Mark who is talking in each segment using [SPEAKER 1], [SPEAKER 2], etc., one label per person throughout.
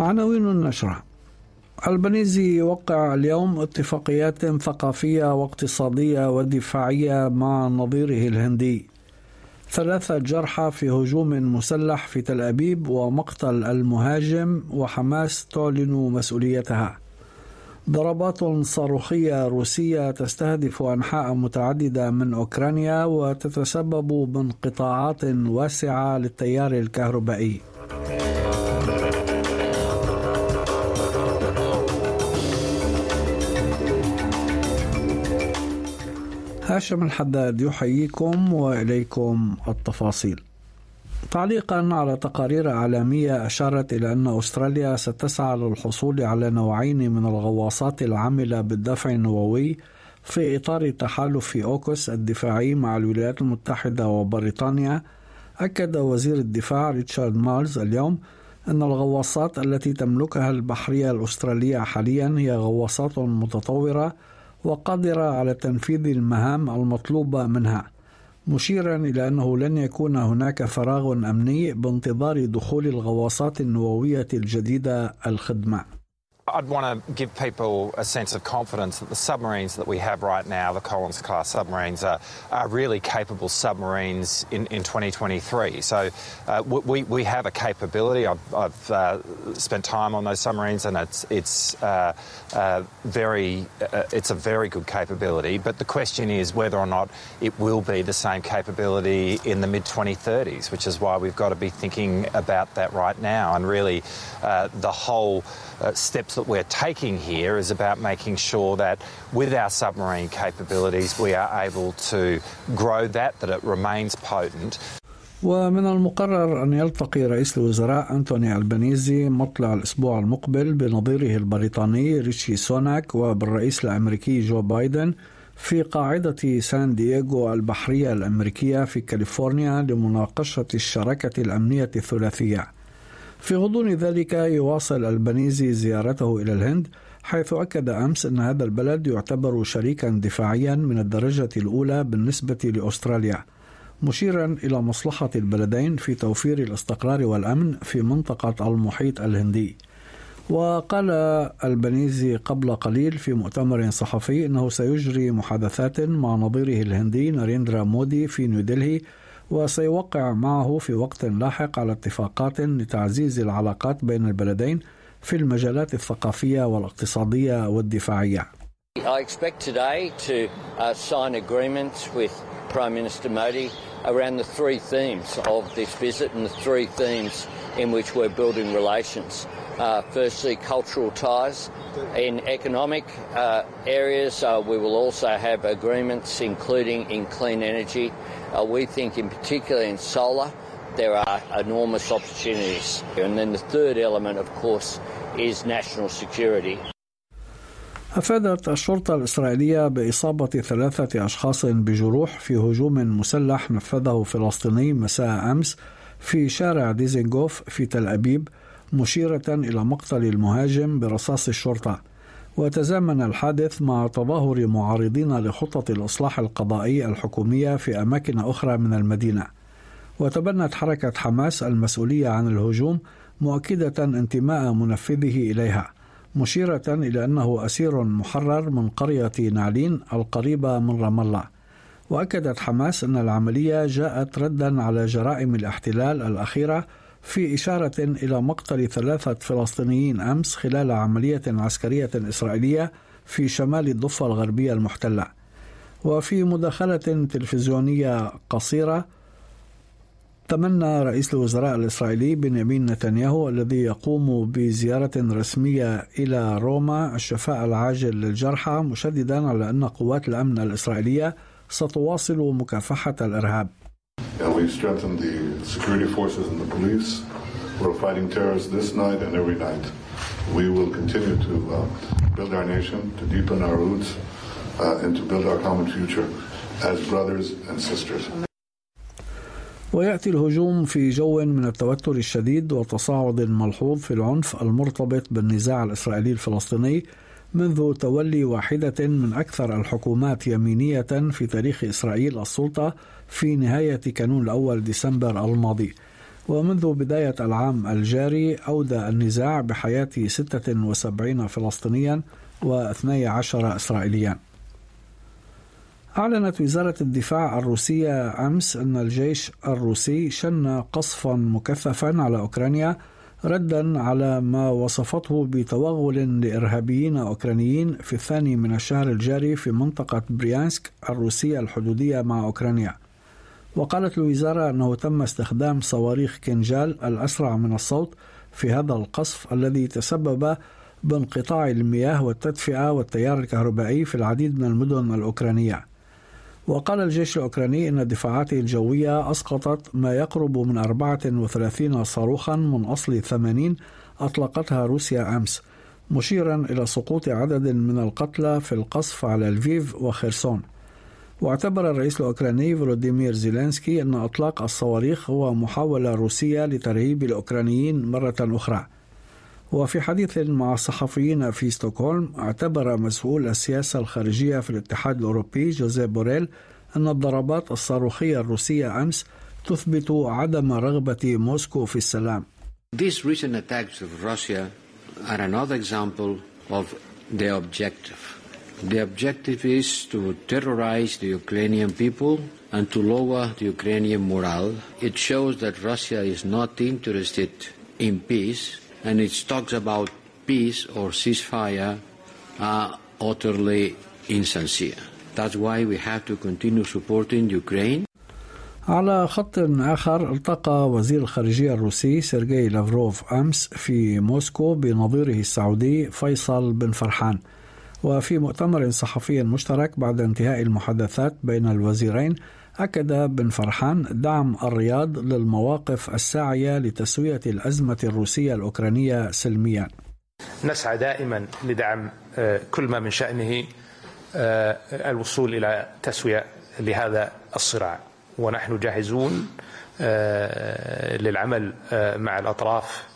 [SPEAKER 1] عناوين النشرة. البنيزي يوقع اليوم اتفاقيات ثقافية واقتصادية ودفاعية مع نظيره الهندي. ثلاثة جرحى في هجوم مسلح في تل أبيب ومقتل المهاجم وحماس تعلن مسؤوليتها. ضربات صاروخية روسية تستهدف أنحاء متعددة من أوكرانيا وتتسبب بانقطاعات واسعة للتيار الكهربائي. هاشم الحداد يحييكم وإليكم التفاصيل. تعليقا على تقارير إعلامية أشارت إلى أن أستراليا ستسعى للحصول على نوعين من الغواصات العاملة بالدفع النووي في إطار تحالف أوكوس الدفاعي مع الولايات المتحدة وبريطانيا أكد وزير الدفاع ريتشارد مارلز اليوم أن الغواصات التي تملكها البحرية الأسترالية حاليا هي غواصات متطورة وقادرة على تنفيذ المهام المطلوبة منها مشيرا إلى أنه لن يكون هناك فراغ أمني بانتظار دخول الغواصات النووية الجديدة الخدمة.
[SPEAKER 2] I'd want to give people a sense of confidence that the submarines that we have right now, the Collins class submarines, are, are really capable submarines in, in 2023. So uh, we, we have a capability. I've, I've uh, spent time on those submarines, and it's it's uh, uh very uh, it's a very good capability. But the question is whether or not it will be the same capability in the mid 2030s, which is why we've got to be thinking about that right now. And really, uh, the whole steps that we're taking here is about making sure that with our submarine capabilities we are able to grow that, that it remains potent.
[SPEAKER 1] ومن المقرر أن يلتقي رئيس الوزراء أنتوني البنيزي مطلع الأسبوع المقبل بنظيره البريطاني ريتشي سوناك وبالرئيس الأمريكي جو بايدن في قاعدة سان دييغو البحرية الأمريكية في كاليفورنيا لمناقشة الشراكة الأمنية الثلاثية. في غضون ذلك يواصل البنيزي زيارته إلى الهند حيث أكد أمس أن هذا البلد يعتبر شريكا دفاعيا من الدرجة الأولى بالنسبة لأستراليا مشيرا إلى مصلحة البلدين في توفير الاستقرار والأمن في منطقة المحيط الهندي. وقال البنيزي قبل قليل في مؤتمر صحفي إنه سيجري محادثات مع نظيره الهندي ناريندرا مودي في نيودلهي وسيوقع معه في وقت لاحق على اتفاقات لتعزيز العلاقات بين البلدين في المجالات الثقافية والاقتصادية والدفاعية.
[SPEAKER 3] I expect today to uh, sign agreements with Prime Minister Modi around the three themes of this visit and the three themes in which we're building relations. Uh, firstly, cultural ties. In economic uh, areas, uh, we will also have agreements, including in clean energy. Uh, we think, in particular, in solar, there are enormous opportunities. And then the third element, of course, is national security.
[SPEAKER 1] أفادت الشرطة الإسرائيلية بإصابة ثلاثة أشخاص بجروح في هجوم مسلح نفذه فلسطيني مساء أمس في شارع ديزنغوف في تل أبيب مشيرة إلى مقتل المهاجم برصاص الشرطة. وتزامن الحادث مع تظاهر معارضين لخطة الإصلاح القضائي الحكومية في أماكن أخرى من المدينة. وتبنت حركة حماس المسؤولية عن الهجوم مؤكدة انتماء منفذه إليها مشيرة إلى أنه أسير محرر من قرية نعلين القريبة من رام الله. وأكدت حماس أن العملية جاءت ردا على جرائم الاحتلال الأخيرة في إشارة إلى مقتل ثلاثة فلسطينيين أمس خلال عملية عسكرية إسرائيلية في شمال الضفة الغربية المحتلة. وفي مداخلة تلفزيونية قصيرة تمنى رئيس الوزراء الإسرائيلي بنيامين نتنياهو الذي يقوم بزيارة رسمية إلى روما الشفاء العاجل للجرحى مشددا على أن قوات الأمن الإسرائيلية ستواصل مكافحة الإرهاب.
[SPEAKER 4] and we strengthened the security forces and the police. We're fighting terrorists this night and every night. We will continue to uh, build our nation, to deepen our roots, uh, and to build our common future as brothers and sisters.
[SPEAKER 1] ويأتي الهجوم في جو من التوتر الشديد وتصاعد ملحوظ في العنف المرتبط بالنزاع الإسرائيلي الفلسطيني منذ تولي واحدة من أكثر الحكومات يمينية في تاريخ إسرائيل السلطة في نهاية كانون الأول ديسمبر الماضي. ومنذ بداية العام الجاري أودى النزاع بحياة 76 فلسطينيا و12 إسرائيليا. أعلنت وزارة الدفاع الروسية أمس أن الجيش الروسي شن قصفا مكثفا على أوكرانيا ردا على ما وصفته بتوغل لإرهابيين أوكرانيين في الثاني من الشهر الجاري في منطقة بريانسك الروسية الحدودية مع أوكرانيا. وقالت الوزارة أنه تم استخدام صواريخ كنجال الأسرع من الصوت في هذا القصف الذي تسبب بانقطاع المياه والتدفئة والتيار الكهربائي في العديد من المدن الأوكرانية. وقال الجيش الأوكراني أن دفاعاته الجوية أسقطت ما يقرب من 34 صاروخا من أصل 80 أطلقتها روسيا أمس مشيرا إلى سقوط عدد من القتلى في القصف على لفيف وخيرسون واعتبر الرئيس الأوكراني فولوديمير زيلينسكي أن إطلاق الصواريخ هو محاولة روسية لترهيب الأوكرانيين مرة أخرى. وفي حديث مع الصحفيين في ستوكهولم اعتبر مسؤول السياسة الخارجية في الاتحاد الأوروبي جوزيف بوريل أن الضربات الصاروخية الروسية أمس تثبت عدم رغبة موسكو في السلام.
[SPEAKER 5] These recent attacks of Russia are another example of the objective. The objective is to terrorize the Ukrainian people and to lower the Ukrainian morale. It shows that Russia is not interested in peace and its talks about peace or ceasefire are utterly insincere. That's why we have to continue supporting Ukraine.
[SPEAKER 1] على خط آخر التقى وزير الخارجية الروسي سيرجي لافروف أمس في موسكو بنظيره السعودي فيصل بن فرحان وفي مؤتمر صحفي مشترك بعد انتهاء المحادثات بين الوزيرين أكد بن فرحان دعم الرياض للمواقف الساعية لتسوية الأزمة الروسية الأوكرانية سلميا.
[SPEAKER 6] نسعى دائما لدعم كل ما من شأنه الوصول إلى تسوية لهذا الصراع. ونحن جاهزون للعمل مع الأطراف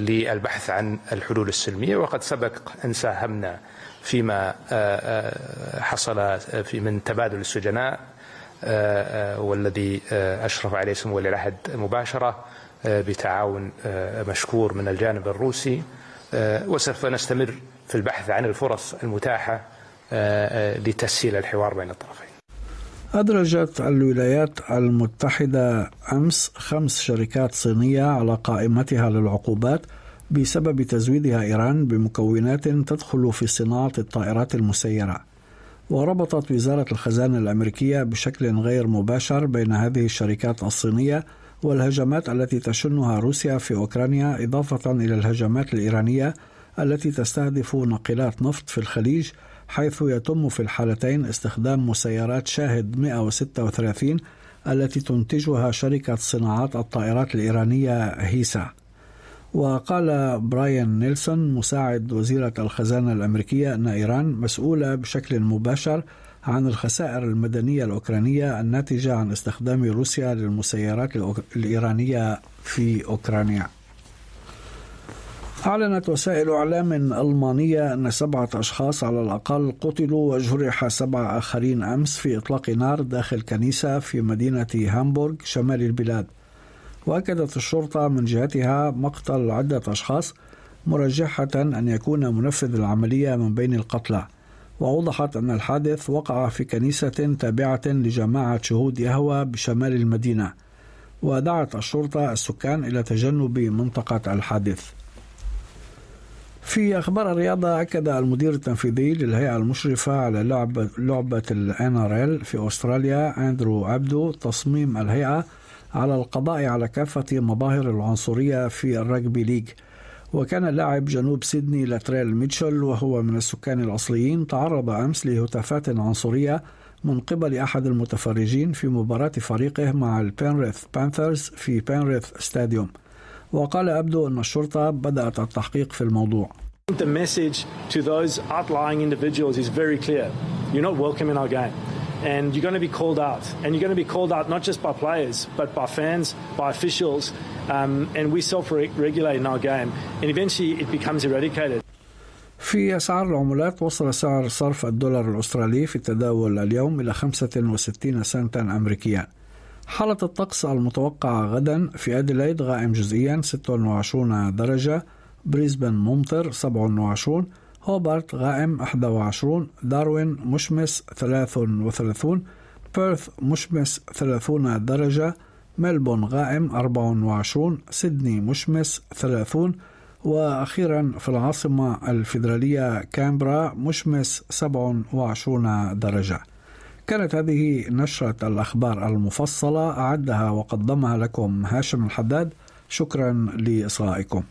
[SPEAKER 6] للبحث عن الحلول السلمية. وقد سبق أن ساهمنا فيما حصل في من تبادل السجناء. والذي أشرف عليه سمو ولي العهد مباشرة بتعاون مشكور من الجانب الروسي. وسوف نستمر في البحث عن الفرص المتاحة لتسهيل الحوار بين الطرفين.
[SPEAKER 1] أدرجت الولايات المتحدة أمس خمس شركات صينية على قائمتها للعقوبات بسبب تزويدها إيران بمكونات تدخل في صناعة الطائرات المسيرة. وربطت وزارة الخزانة الأمريكية بشكل غير مباشر بين هذه الشركات الصينية والهجمات التي تشنها روسيا في أوكرانيا إضافة إلى الهجمات الإيرانية التي تستهدف ناقلات نفط في الخليج حيث يتم في الحالتين استخدام مسيرات شاهد 136 التي تنتجها شركة صناعات الطائرات الإيرانية هيسا. وقال براين نيلسون مساعد وزيرة الخزانة الأمريكية أن إيران مسؤولة بشكل مباشر عن الخسائر المدنية الأوكرانية الناتجة عن استخدام روسيا للمسيرات الإيرانية في أوكرانيا. أعلنت وسائل إعلام ألمانية أن سبعة أشخاص على الأقل قتلوا وجرح سبع آخرين أمس في إطلاق نار داخل كنيسة في مدينة هامبورغ شمال البلاد. وأكدت الشرطة من جهتها مقتل عدة أشخاص مرجحة أن يكون منفذ العملية من بين القتلى. وأوضحت أن الحادث وقع في كنيسة تابعة لجماعة شهود يهوى بشمال المدينة. ودعت الشرطة السكان إلى تجنب منطقة الحادث. في أخبار الرياضة أكد المدير التنفيذي للهيئة المشرفة على لعبة, لعبة ال NRL في أستراليا أندرو عبدو تصميم الهيئة على القضاء على كافة مظاهر العنصرية في ال rugby league وكان لاعب جنوب سيدني لاتريل ميتشل وهو من السكان الأصليين تعرض أمس لهتافات عنصرية من قبل أحد المتفرجين في مباراة فريقه مع البينريث بانثرز في بينريث ستاديوم وقال أبدو أن الشرطة بدأت التحقيق في الموضوع
[SPEAKER 7] The message to those outlying individuals is very clear. You're not welcome in our game. And you're going to be called out. And you're going to be called out not just by players, but by fans, by officials. Um, and we self regulate in our game. And eventually it becomes eradicated.
[SPEAKER 1] في أسعار العملات وصل سعر صرف الدولار الأسترالي في التداول اليوم إلى 65 سنتا أمريكيا حالة الطقس المتوقعة غدا في أديلايد غائم جزئيا 26 درجة بريسبن ممطر 27 هوبارت غائم 21 داروين مشمس 33 بيرث مشمس 30 درجة ملبورن غائم 24 سيدني مشمس 30 وأخيرا في العاصمة الفيدرالية كامبرا مشمس 27 درجة. كانت هذه نشرة الأخبار المفصلة أعدها وقدمها لكم هاشم الحداد. شكرا لإصغائكم.